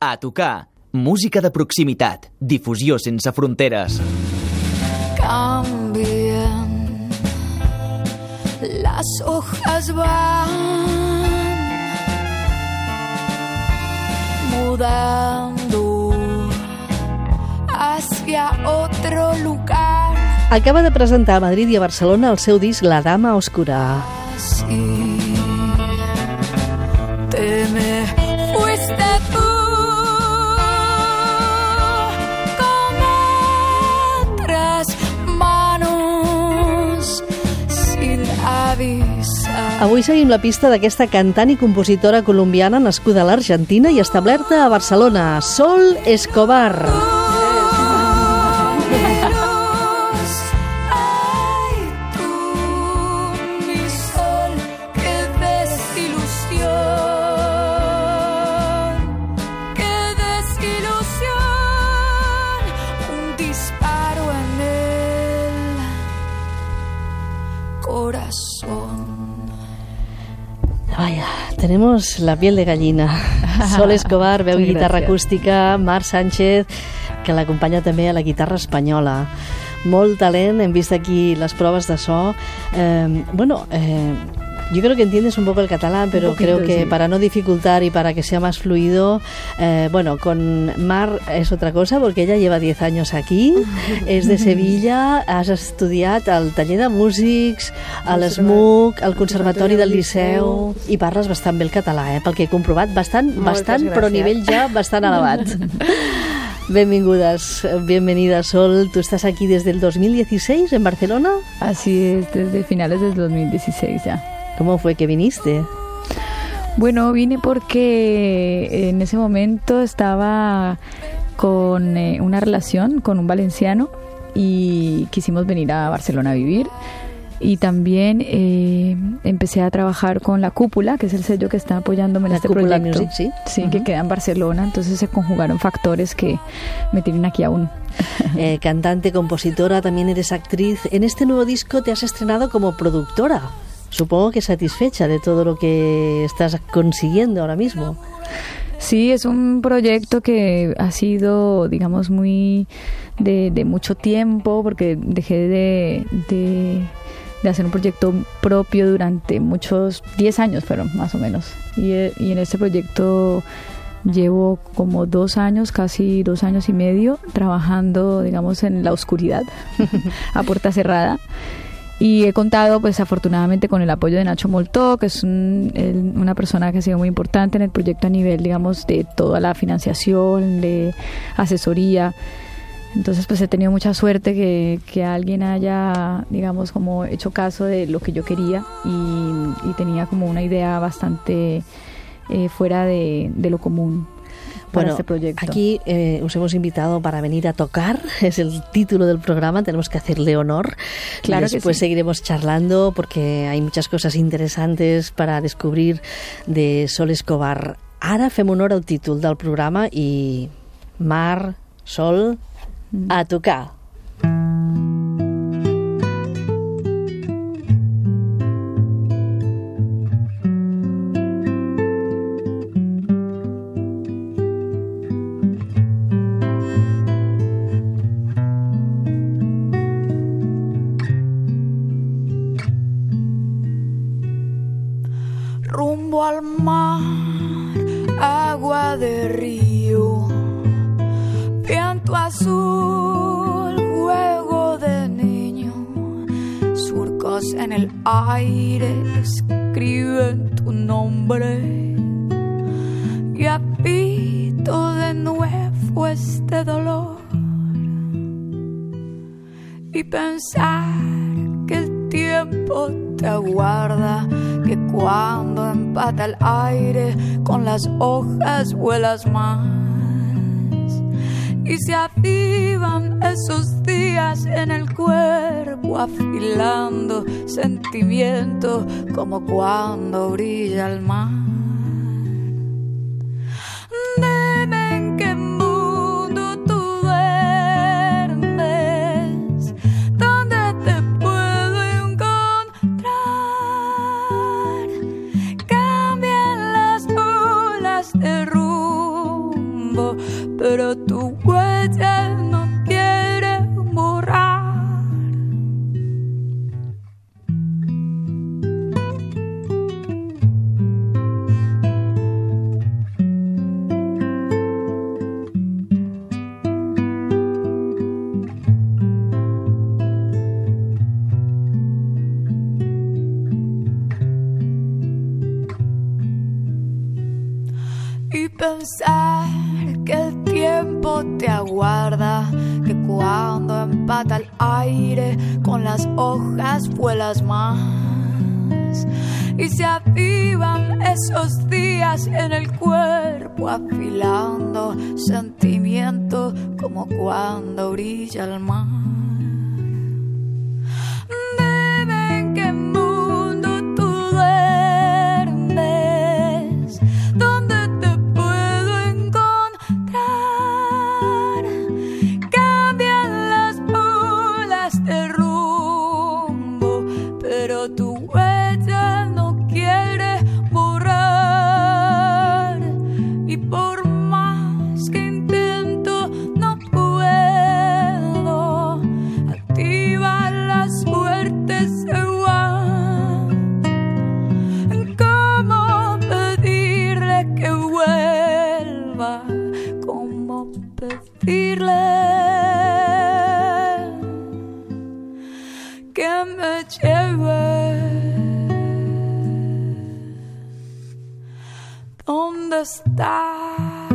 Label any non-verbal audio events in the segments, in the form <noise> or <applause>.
A tocar. Música de proximitat. Difusió sense fronteres. Cambian. Las hojas van mudando hacia otro lugar. Acaba de presentar a Madrid i a Barcelona el seu disc La Dama Oscura. Así te Avui seguim la pista d'aquesta cantant i compositora colombiana nascuda a l'Argentina i establerta a Barcelona, Sol Escobar. Ay, tenemos la piel de gallina. <laughs> Sol Escobar, veu i guitarra acústica, Marc Sánchez, que l'acompanya també a la guitarra espanyola. Molt talent, hem vist aquí les proves de so. Eh, bueno, eh, yo creo que entiendes un poco el catalán, pero poquito, creo que sí. para no dificultar y para que sea más fluido, eh, bueno, con Mar es otra cosa porque ella lleva 10 años aquí, <laughs> es de Sevilla, has estudiat al taller de músics, a l'ESMUC, al Conservatori del Liceu i parles bastant bé el català, eh? pel que he comprovat, bastant, Moltes bastant però a gràcies. nivell ja bastant elevat. <laughs> Benvingudes, bienvenida Sol, tú estás aquí desde el 2016 en Barcelona. Así es, desde finales del 2016 ya. ¿Cómo fue que viniste? Bueno, vine porque en ese momento estaba con eh, una relación con un valenciano y quisimos venir a Barcelona a vivir. Y también eh, empecé a trabajar con La Cúpula, que es el sello que está apoyándome en La este Cúpula proyecto. Music, sí. que Ujú. queda en Barcelona. Entonces se conjugaron factores que me tienen aquí aún. <laughs> Eh, cantante, compositora, también eres actriz. En este nuevo disco te has estrenado como productora. Supongo que satisfecha de todo lo que estás consiguiendo ahora mismo. Sí, es un proyecto que ha sido, digamos, muy de, mucho tiempo, porque dejé de, de, de hacer un proyecto propio durante muchos, 10 años fueron más o menos. Y, eh, y en este proyecto llevo como dos años, casi dos años y medio, trabajando, digamos, en la oscuridad, <laughs> a puerta cerrada. Y he contado, pues afortunadamente, con el apoyo de Nacho Moltó, que es un- una persona que ha sido muy importante en el proyecto a nivel, digamos, de toda la financiación, de asesoría. Entonces, pues he tenido mucha suerte que, que alguien haya, digamos, como hecho caso de lo que yo quería y, y tenía como una idea bastante eh, fuera de, de lo común para Bueno, este proyecto. aquí eh, os hemos invitado para venir a tocar, <laughs> es el título del programa, tenemos que hacerle honor. Claro que Después sí. seguiremos charlando porque hay muchas cosas interesantes para descobrir de Sol Escobar. Ara fem honor al títol del programa i Mar, Sol, Mm. a tocar. rumbo aire escriben tu nombre. Y habito de nuevo este dolor. Y pensar que el tiempo te aguarda, que cuando empata el aire con las hojas vuelas más. Y se avivan esos días en el cuerpo afilando sentimiento como cuando brilla el mar. Y se avivan esos días en el cuerpo afilando sentimiento como cuando brilla el mar. Que me lleve? ¿Dónde está?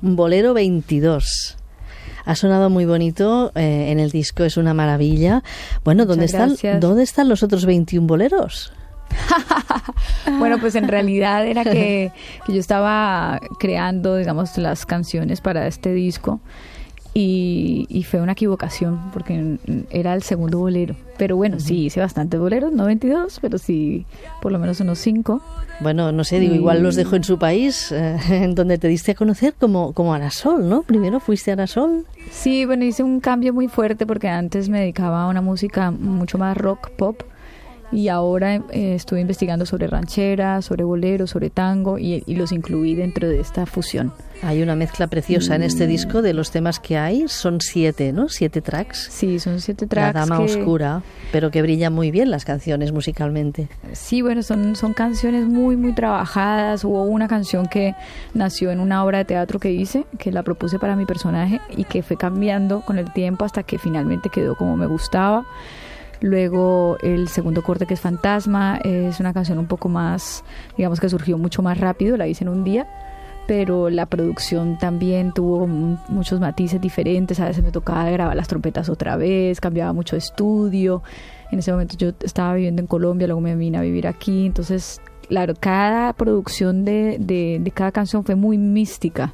Bolero 22. Ha sonado muy bonito eh, en el disco, es una maravilla. Bueno, ¿dónde Muchas están, gracias. ¿dónde están los otros 21 boleros? <laughs> Bueno, pues en realidad era que, que yo estaba creando, digamos, las canciones para este disco y, y fue una equivocación porque era el segundo bolero. Pero bueno, sí hice bastantes boleros, no 22, pero sí por lo menos unos 5. Bueno, no sé, digo, igual los dejo en su país, eh, <laughs> en donde te diste a conocer como, como Arasol, ¿no? Primero fuiste a Arasol. Sí, bueno, hice un cambio muy fuerte porque antes me dedicaba a una música mucho más rock, pop. Y ahora eh, estuve investigando sobre rancheras, sobre boleros, sobre tango y, y los incluí dentro de esta fusión. Hay una mezcla preciosa en Mm. este disco de los temas que hay. Son siete, ¿no? Siete tracks. Sí, son siete La tracks. Dama que- Oscura, pero que brillan muy bien las canciones musicalmente. Sí, bueno, son, son canciones muy, muy trabajadas. Hubo una canción que nació en una obra de teatro que hice, que la propuse para mi personaje y que fue cambiando con el tiempo hasta que finalmente quedó como me gustaba. Luego el segundo corte que es Fantasma, es una canción un poco más, digamos que surgió mucho más rápido, la hice en un día, pero la producción también tuvo mu- muchos matices diferentes, a veces me tocaba grabar las trompetas otra vez, cambiaba mucho de estudio, en ese momento yo estaba viviendo en Colombia, luego me vine a vivir aquí, entonces, claro, cada producción de, de, de cada canción fue muy mística,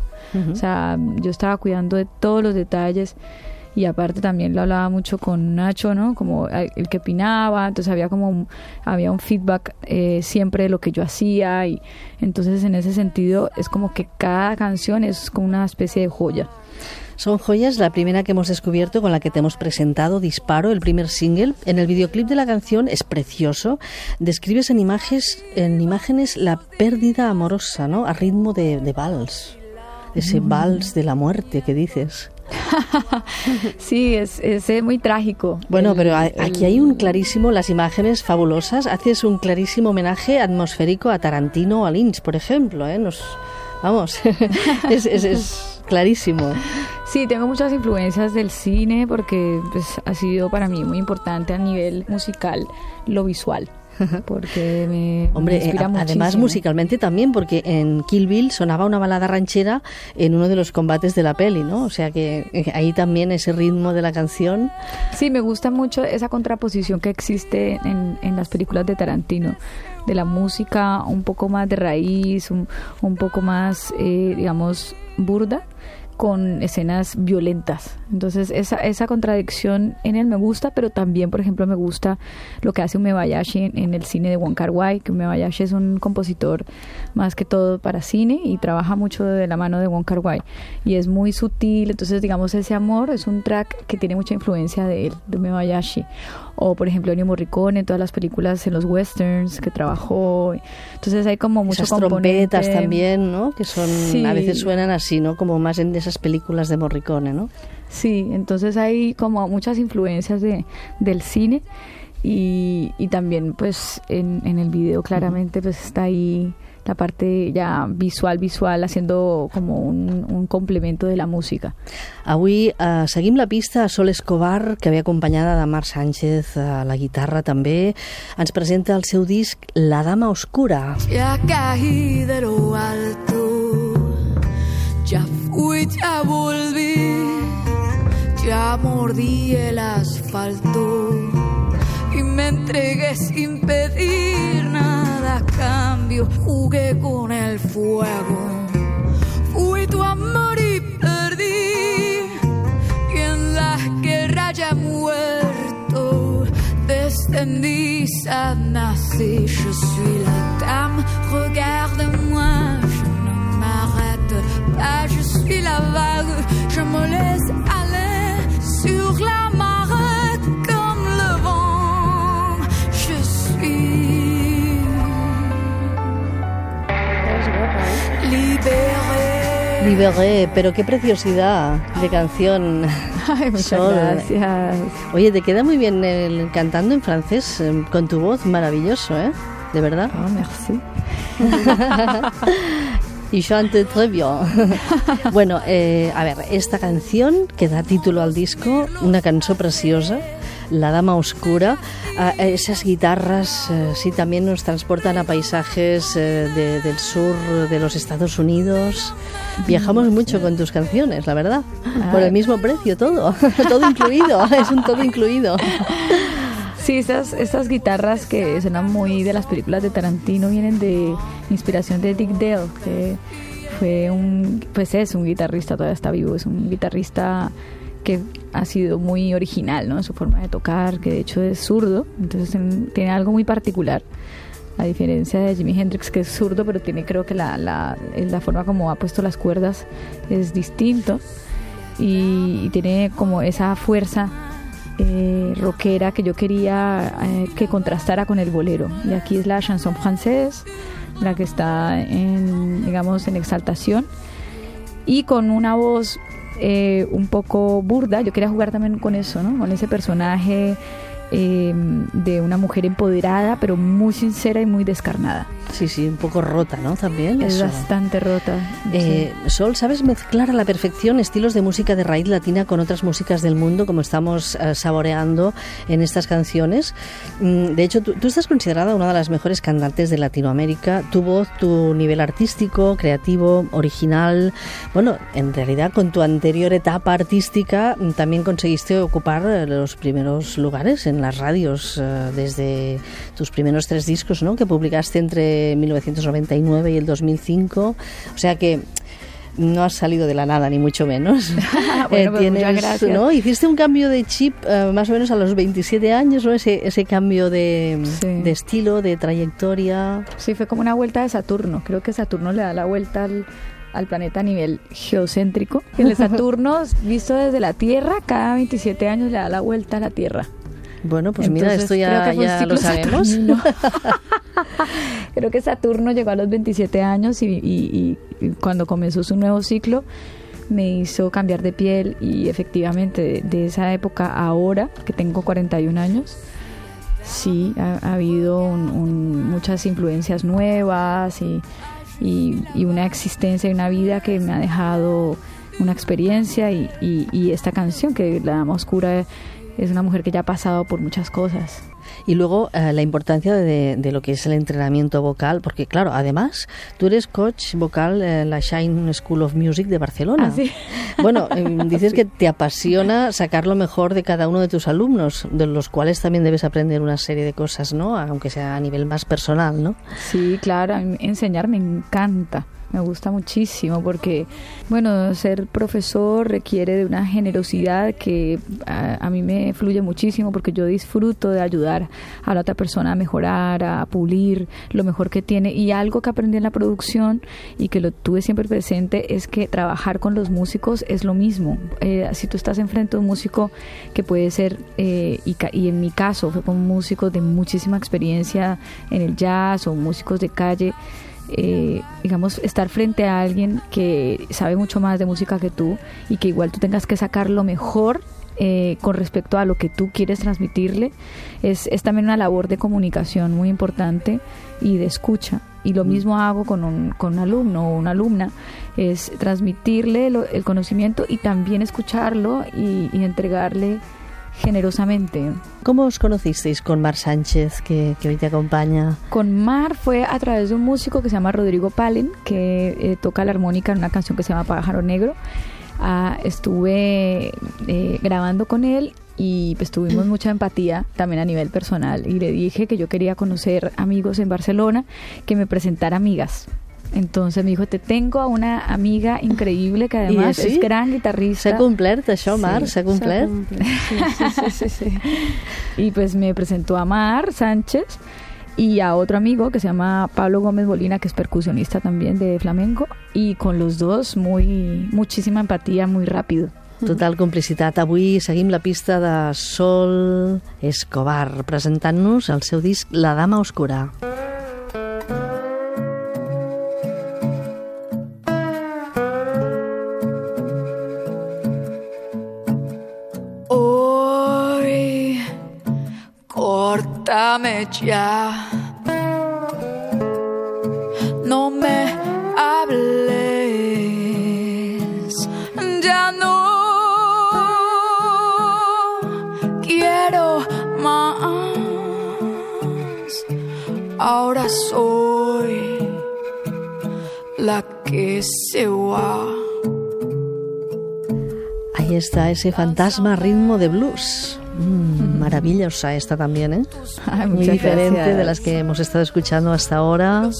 o sea, yo estaba cuidando de todos los detalles y aparte también lo hablaba mucho con Nacho, ¿no? Como el que opinaba, entonces había como un, había un feedback eh, siempre de lo que yo hacía y entonces en ese sentido es como que cada canción es como una especie de joya. Son joyas, la primera que hemos descubierto con la que te hemos presentado, Disparo, el primer single. En el videoclip de la canción es precioso. Describes en imágenes, en imágenes la pérdida amorosa, ¿no? A ritmo de, de vals. Ese Mm. vals de la muerte que dices. <laughs> Sí, es, es eh, muy trágico. Bueno, El- pero a- el- aquí hay un clarísimo, las imágenes fabulosas. Haces un clarísimo homenaje atmosférico a Tarantino o a Lynch, por ejemplo, ¿eh? Nos, vamos, <laughs> es, es- es clarísimo. Sí, tengo muchas influencias del cine porque pues, ha sido para mí muy importante a nivel musical lo visual. <laughs> Porque me, Hombre, eh, inspira además musicalmente también, porque en Kill Bill sonaba una balada ranchera en uno de los combates de la peli, ¿no? O sea que eh, ahí también ese ritmo de la canción. Sí, me gusta mucho esa contraposición que existe en, en las películas de Tarantino, de la música un poco más de raíz, un, un poco más, eh, digamos, burda, con escenas violentas. Entonces esa, esa contradicción en él me gusta, pero también, por ejemplo, me gusta lo que hace Umebayashi en, el cine de Wong Wai, que Umebayashi es un compositor más que todo para cine y trabaja mucho de la mano de Wong Wai y es muy sutil, entonces digamos ese amor es un track que tiene mucha influencia de él, de Umebayashi o por ejemplo Ennio Morricone todas las películas en los westerns que trabajó. Entonces hay como muchas trompetas también no que son a veces suenan así no como más en esas películas de Morricone no sí entonces hay como muchas influencias de del cine y, y también pues en, en el video claramente pues está ahí la parte ja visual, visual, haciendo como un, un complemento de la música. Avui eh, seguim la pista a Sol Escobar, que ve acompanyada de Marc Sánchez a la guitarra també. Ens presenta el seu disc La Dama Oscura. Ya caí de lo alto, ya fui, ya volví, ya mordí el asfalto y me entregué sin pedir cambio. Jugué con el fuego. Fui tu amor y perdí. Y en la guerra ya muerto, descendí, nací. Je suis la dame, regarde-moi. Je ne m'arrête pas, je suis la vague. Je me laisse aller sur la Liberé, pero qué preciosidad de canción. <laughs> Ay, muchas Sol. gracias. Oye, te queda muy bien el cantando en francés eh, con tu voz, maravilloso, ¿eh? De verdad. Oh, merci. <laughs> Y chante très bien. <laughs> bueno, eh, a ver, esta canción que da título al disco, una canción preciosa, La Dama Oscura, eh, esas guitarras eh, sí también nos transportan a paisajes eh, de- del sur de los Estados Unidos. Viajamos mucho con tus canciones, la verdad. Por el mismo precio, todo. <laughs> todo incluido, <laughs> es un todo incluido. Sí, estas, estas guitarras que suenan muy de las películas de Tarantino vienen de inspiración de Dick Dale, que fue un, pues es un guitarrista, todavía está vivo, es un guitarrista que ha sido muy original, ¿no? Su forma de tocar, que de hecho es zurdo, entonces en- tiene algo muy particular. A diferencia de Jimi Hendrix, que es zurdo, pero tiene creo que la, la, la forma como ha puesto las cuerdas es distinto y, y tiene como esa fuerza eh, rockera que yo quería eh, que contrastara con el bolero. Y aquí es la chanson française, la que está en, digamos, en exaltación. Y con una voz eh, un poco burda, yo quería jugar también con eso, ¿no? Con ese personaje eh, de una mujer empoderada, pero muy sincera y muy descarnada. Sí, sí, un poco rota, ¿no? También. Es eso. bastante rota. Eh, Sol, ¿sabes mezclar a la perfección estilos de música de raíz latina con otras músicas del mundo, como estamos eh, saboreando en estas canciones? Mm, De hecho, tú, tú estás considerada una de las mejores cantantes de Latinoamérica. Tu voz, tu nivel artístico, creativo, original. Bueno, en realidad, con tu anterior etapa artística, mm, también conseguiste ocupar eh, los primeros lugares en las radios eh, desde tus primeros tres discos, ¿no? Que publicaste entre 1999 y el 2005. O sea que no has salido de la nada, ni mucho menos. <laughs> Bueno, pues muchas gracias. ¿no? Hiciste un cambio de chip eh, más o menos a los 27 años, ¿no? Ese, ese cambio de, Sí. de estilo, de trayectoria. Sí, fue como una vuelta de Saturno. Creo que Saturno le da la vuelta al, al planeta a nivel geocéntrico. El <laughs> Saturno, visto desde la Tierra, cada 27 años le da la vuelta a la Tierra. Bueno, pues mira, Entonces, esto creo ya, ya lo sabemos. <laughs> creo que Saturno llegó a los 27 años y, y- y cuando comenzó su nuevo ciclo me hizo cambiar de piel y efectivamente de, de esa época a ahora, que tengo 41 años, sí, ha, ha habido un- un- muchas influencias nuevas y, y- y una existencia y una vida que me ha dejado una experiencia y, y- y esta canción que La Dama Oscura es una mujer que ya ha pasado por muchas cosas. Y luego eh, la importancia de, de lo que es el entrenamiento vocal, porque claro, además tú eres coach vocal en la Shine School of Music de Barcelona. Ah, sí. Bueno, <laughs> eh, dices que te apasiona sacar lo mejor de cada uno de tus alumnos, de los cuales también debes aprender una serie de cosas, ¿no? Aunque sea a nivel más personal, ¿no? Sí, claro, enseñar me encanta. Me gusta muchísimo porque, bueno, ser profesor requiere de una generosidad que a, mí me fluye muchísimo porque yo disfruto de ayudar a la otra persona a mejorar, a pulir lo mejor que tiene. Y algo que aprendí en la producción y que lo tuve siempre presente es que trabajar con los músicos es lo mismo. Eh, si tú estás enfrente de un músico que puede ser, eh, y, y en mi caso fue con músicos de muchísima experiencia en el jazz o músicos de calle, eh, digamos, estar frente a alguien que sabe mucho más de música que tú y que igual tú tengas que sacar lo mejor eh, con respecto a lo que tú quieres transmitirle, es, es también una labor de comunicación muy importante y de escucha. Y lo mm. mismo hago con un, con un alumno o una alumna, es transmitirle el conocimiento y también escucharlo y, y entregarle generosamente. ¿Cómo os conocisteis con Mar Sánchez, que, hoy te acompaña? Con Mar fue a través de un músico que se llama Rodrigo Palen, que eh, toca la armónica en una canción que se llama Pájaro Negro. Ah, estuve eh, grabando con él y pues tuvimos mucha empatía también a nivel personal y le dije que yo quería conocer amigos en Barcelona, que me presentara amigas entonces me dijo, te tengo a una amiga increíble que además es gran guitarrista. Se completa això, Mar? Se completa. Sí, sí, sí, <laughs> Y pues me presentó a Mar Sánchez y a otro amigo que se llama Pablo Gómez Bolina, que es percusionista también de flamenco, y con los dos muy muchísima empatía, muy rápido. Total complicitat. Avui seguim la pista de Sol Escobar, presentant-nos el seu disc La Dama Oscura. Ya. No me hables, ya no quiero más. Ahora soy la que se va. Ahí está ese fantasma ritmo de blues. Mm, maravillosa esta también, ¿eh? <laughs> Muy diferente de las que hemos estado escuchando hasta ahora.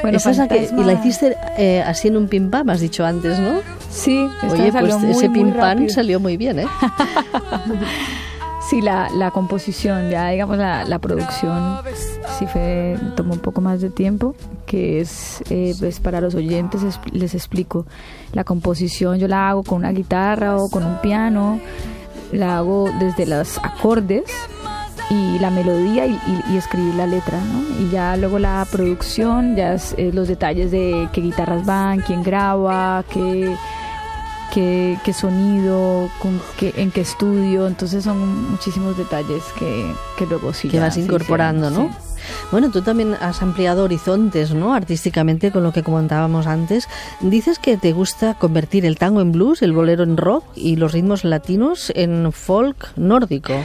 Bueno, Esa es la que, y la hiciste eh, así en un pim pam, has dicho antes, ¿no? Sí, Oye, pues ese pim pam salió muy bien, ¿eh? <laughs> sí, la, la composición, ya digamos la, la producción, sí fue, tomó un poco más de tiempo, que es, eh, pues para los oyentes les explico. La composición yo la hago con una guitarra o con un piano la hago desde los acordes y la melodía y, escribir la letra, ¿no? Y ya luego la producción, ya es, eh, los detalles de qué guitarras van, quién graba, qué, qué, qué sonido, con qué, en qué estudio, entonces son muchísimos detalles que, que luego sí. Que vas incorporando, ¿no? Bueno, tú también has ampliado horizontes, ¿no? Artísticamente, con lo que comentábamos antes. Dices que te gusta convertir el tango en blues, el bolero en rock y los ritmos latinos en folk nórdico. <laughs>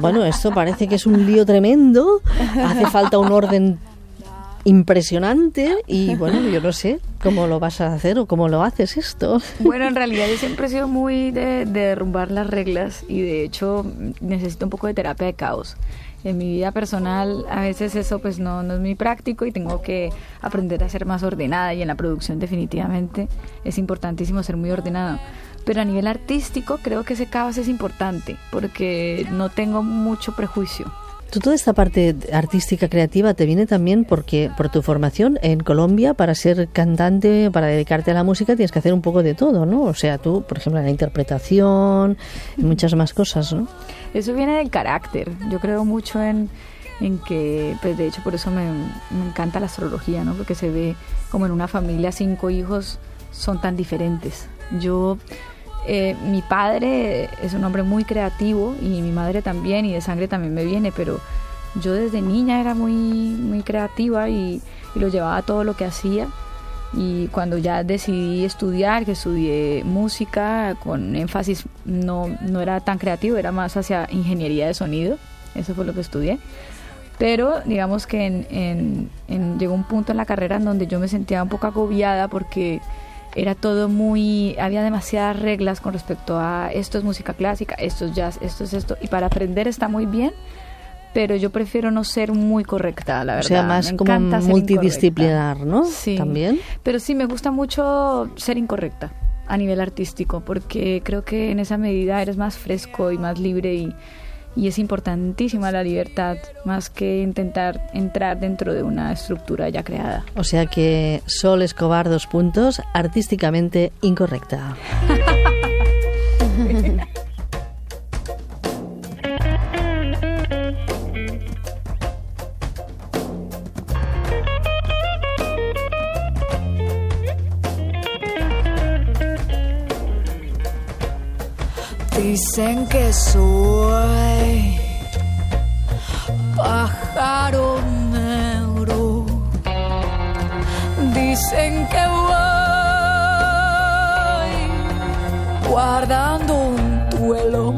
Bueno, esto parece que es un lío tremendo. Hace falta un orden impresionante y bueno, yo no sé cómo lo vas a hacer o cómo lo haces esto. Bueno, en realidad yo siempre he sido muy de, de derrumbar las reglas y de hecho necesito un poco de terapia de caos en mi vida personal a veces eso pues no, no es muy práctico y tengo que aprender a ser más ordenada y en la producción definitivamente es importantísimo ser muy ordenado. Pero a nivel artístico creo que ese caos es importante porque no tengo mucho prejuicio. Tú toda esta parte artística creativa te viene también porque por tu formación en Colombia para ser cantante, para dedicarte a la música tienes que hacer un poco de todo, ¿no? O sea, tú, por ejemplo, la interpretación, muchas más cosas, ¿no? Eso viene del carácter. Yo creo mucho en, en que, pues de hecho por eso me, me encanta la astrología, ¿no? Porque se ve como en una familia cinco hijos son tan diferentes. Yo eh, mi padre es un hombre muy creativo y mi madre también y de sangre también me viene, pero yo desde niña era muy, muy creativa y, lo llevaba todo lo que hacía. Y cuando ya decidí estudiar, que estudié música con énfasis, no, no era tan creativo, era más hacia ingeniería de sonido, eso fue lo que estudié. Pero digamos que en, en, llegó un punto en la carrera en donde yo me sentía un poco agobiada porque era todo muy, había demasiadas reglas con respecto a esto es música clásica, esto es jazz, esto es esto, y para aprender está muy bien, pero yo prefiero no ser muy correcta, la verdad. O sea, más Me como multidisciplinar. ¿no? Sí. También. Pero sí, me gusta mucho ser incorrecta a nivel artístico, porque creo que en esa medida eres más fresco y más libre y, y es importantísima la libertad, más que intentar entrar dentro de una estructura ya creada. O sea que Sol Escobar, dos puntos, artísticamente incorrecta. <laughs> Dicen que soy pájaro negro. Dicen que voy guardando un duelo.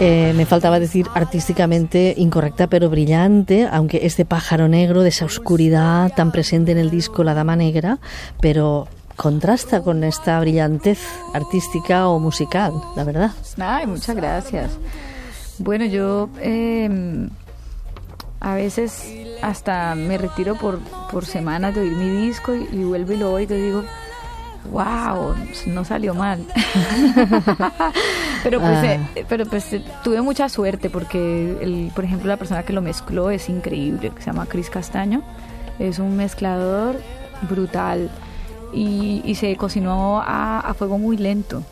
Eh, me faltaba decir artísticamente incorrecta pero brillante, aunque este pájaro negro de esa oscuridad tan presente en el disco La Dama Negra, pero contrasta con esta brillantez artística o musical, la verdad. Ay, muchas gracias. Bueno, yo eh, a veces hasta me retiro por, por semanas de oír mi disco y, y vuelvo y lo oigo y digo, wow, no salió mal. <laughs> pero pues, Ah. eh, pero pues eh, tuve mucha suerte porque, el, por ejemplo, la persona que lo mezcló es increíble, que se llama Chris Castaño. Es un mezclador brutal y, y se cocinó a, a fuego muy lento.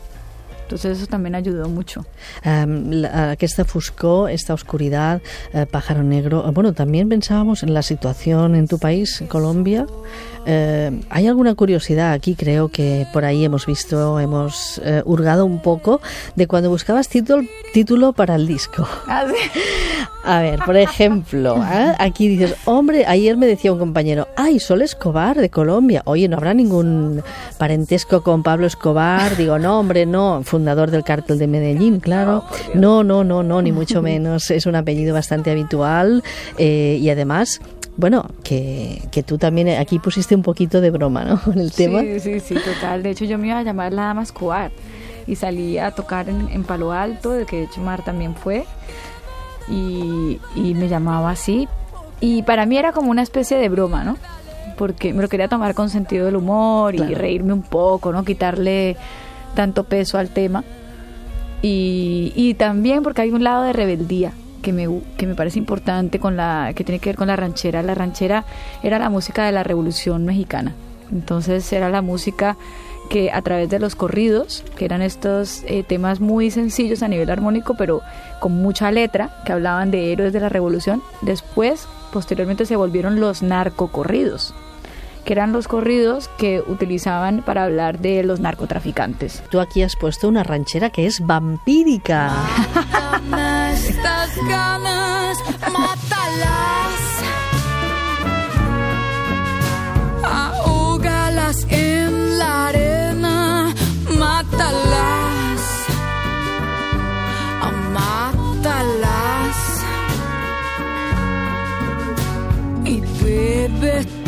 Entonces eso también ayudó mucho. Um, la, aquesta foscor, esta oscuridad, eh, pájaro negro. Eh, Bueno, también pensábamos en la situación en tu país, Colombia. Eh, ¿Hay alguna curiosidad aquí? Creo que por ahí hemos visto, hemos eh, hurgado un poco de cuando buscabas título, título para el disco. <laughs> A ver, por ejemplo, ¿eh? aquí dices, hombre, ayer me decía un compañero, ay, Sol Escobar de Colombia. Oye, ¿no habrá ningún parentesco con Pablo Escobar? Digo, no, hombre, no, fundador del cártel de Medellín, claro. No, no, no, no, ni mucho menos. Es un apellido bastante habitual eh, y además... Bueno, que, que tú también aquí pusiste un poquito de broma, ¿no? <laughs> Con el tema. Sí, sí, sí, total. De hecho, yo me iba a llamar La Dama Escobar y salí a tocar en, en Palo Alto, de que de hecho Mar también fue, y, y me llamaba así. Y para mí era como una especie de broma, ¿no? Porque me lo quería tomar con sentido del humor y Claro. reírme un poco, ¿no? Quitarle tanto peso al tema. Y, y también porque hay un lado de rebeldía que me, que me parece importante con la que tiene que ver con la ranchera. La ranchera era la música de la Revolución Mexicana. Entonces era la música que a través de los corridos, que eran estos eh, temas muy sencillos a nivel armónico, pero con mucha letra, que hablaban de héroes de la revolución, después, posteriormente se volvieron los narcocorridos, que eran los corridos que utilizaban para hablar de los narcotraficantes. Tú aquí has puesto una ranchera que es vampírica. <laughs> Estas ganas, mátalas. Y bébete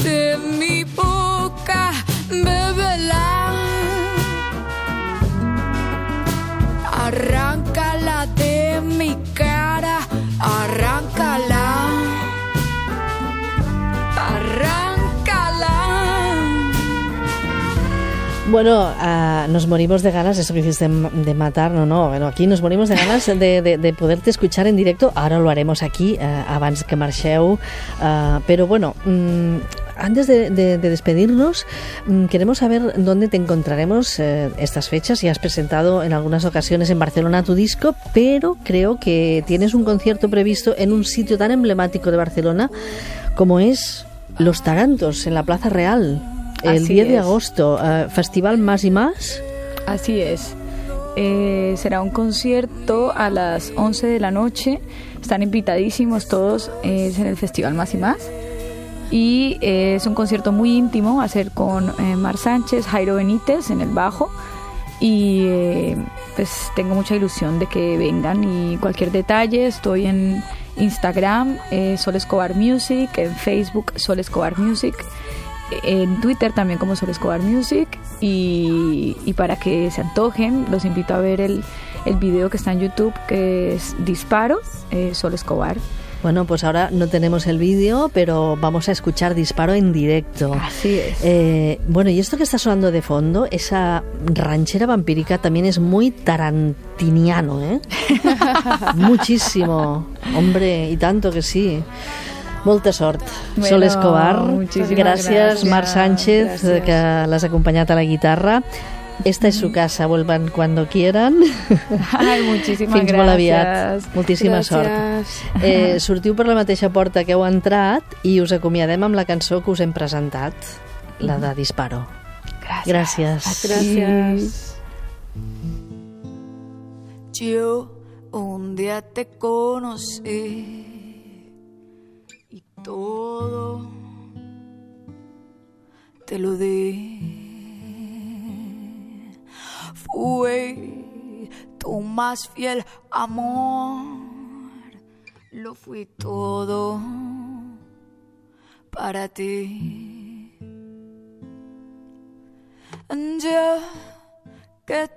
Bueno, ah, nos morimos de ganas, eso que dices de, matar, no, no, bueno, aquí nos morimos de ganas de, de- de poderte escuchar en directo, ahora lo haremos aquí, eh, abans que marxeu, ah, pero bueno, mm, antes de, de- de despedirnos, mm, queremos saber dónde te encontraremos eh, estas fechas, ya has presentado en algunas ocasiones en Barcelona tu disco, pero creo que tienes un concierto previsto en un sitio tan emblemático de Barcelona como es Los Tarantos, en la Plaza Real. El Así 10 de es. agosto, eh, Festival Más y Más. Así es. Eh, será un concierto a las 11 de la noche. Están invitadísimos todos. Es en el Festival Más y Más. Y eh, es un concierto muy íntimo. Va a ser con eh, Mar Sánchez, Jairo Benítez en el bajo. Y eh, pues tengo mucha ilusión de que vengan. Y cualquier detalle, estoy en Instagram, Sol Escobar Music, en Facebook, Sol Escobar Music, en Twitter también como Sol Escobar Music Y, y para que se antojen, los invito a ver el, el video que está en YouTube, que es Disparo, eh, Sol Escobar. Bueno, pues ahora no tenemos el vídeo, pero vamos a escuchar Disparo en directo. Así es. Eh, bueno, y esto que está sonando de fondo, esa ranchera vampírica también es muy tarantiniano, ¿eh? <laughs> Muchísimo. Hombre, y tanto que sí. Molta sort. Bueno, Sol Escobar. muchísimas Gràcies, gràcies. Marc Sánchez, Gràcies. que l'has acompanyat a la guitarra. Esta es su casa, vuelvan cuando quieran. <laughs> Ay, muchísimas Fins molt aviat. Moltíssima Gràcies. sort. Eh, sortiu per la mateixa porta que heu entrat i us acomiadem amb la cançó que us hem presentat, la de Disparo. Gràcies. Gracias. Yo un día te conocí todo te lo di. Fui tu más fiel amor, lo fui todo para ti. Yo que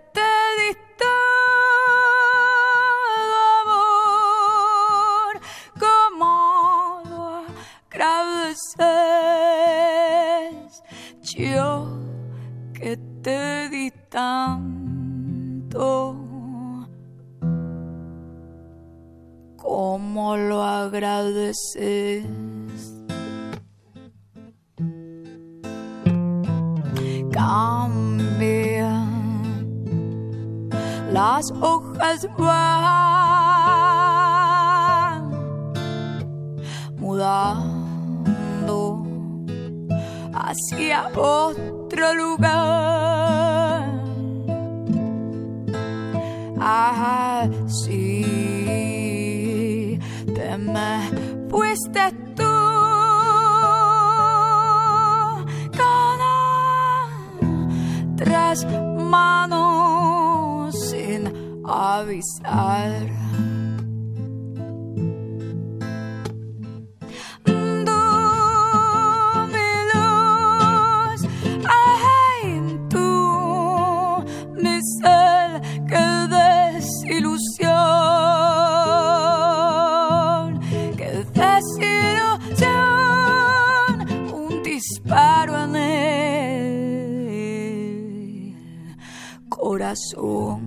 agradeces. Yo que te di tanto, como lo agradeces. cambian, las hojas van mudando hacia otro lugar. Así te me fuiste tú. Cada tras manos sin avisar. pataas oh.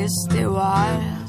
guess they were.